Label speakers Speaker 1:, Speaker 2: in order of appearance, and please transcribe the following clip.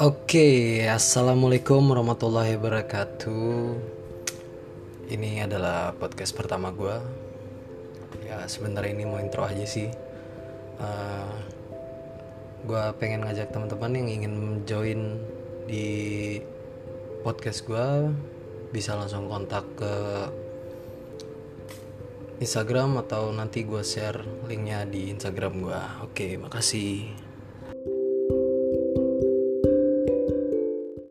Speaker 1: Oke, assalamualaikum warahmatullahi wabarakatuh. Ini adalah podcast pertama gue. Ya sebentar ini mau intro aja sih. Eh, uh, gue pengen ngajak teman-teman yang ingin join di podcast gue bisa langsung kontak ke Instagram atau nanti gue share linknya di Instagram gue. Oke, makasih.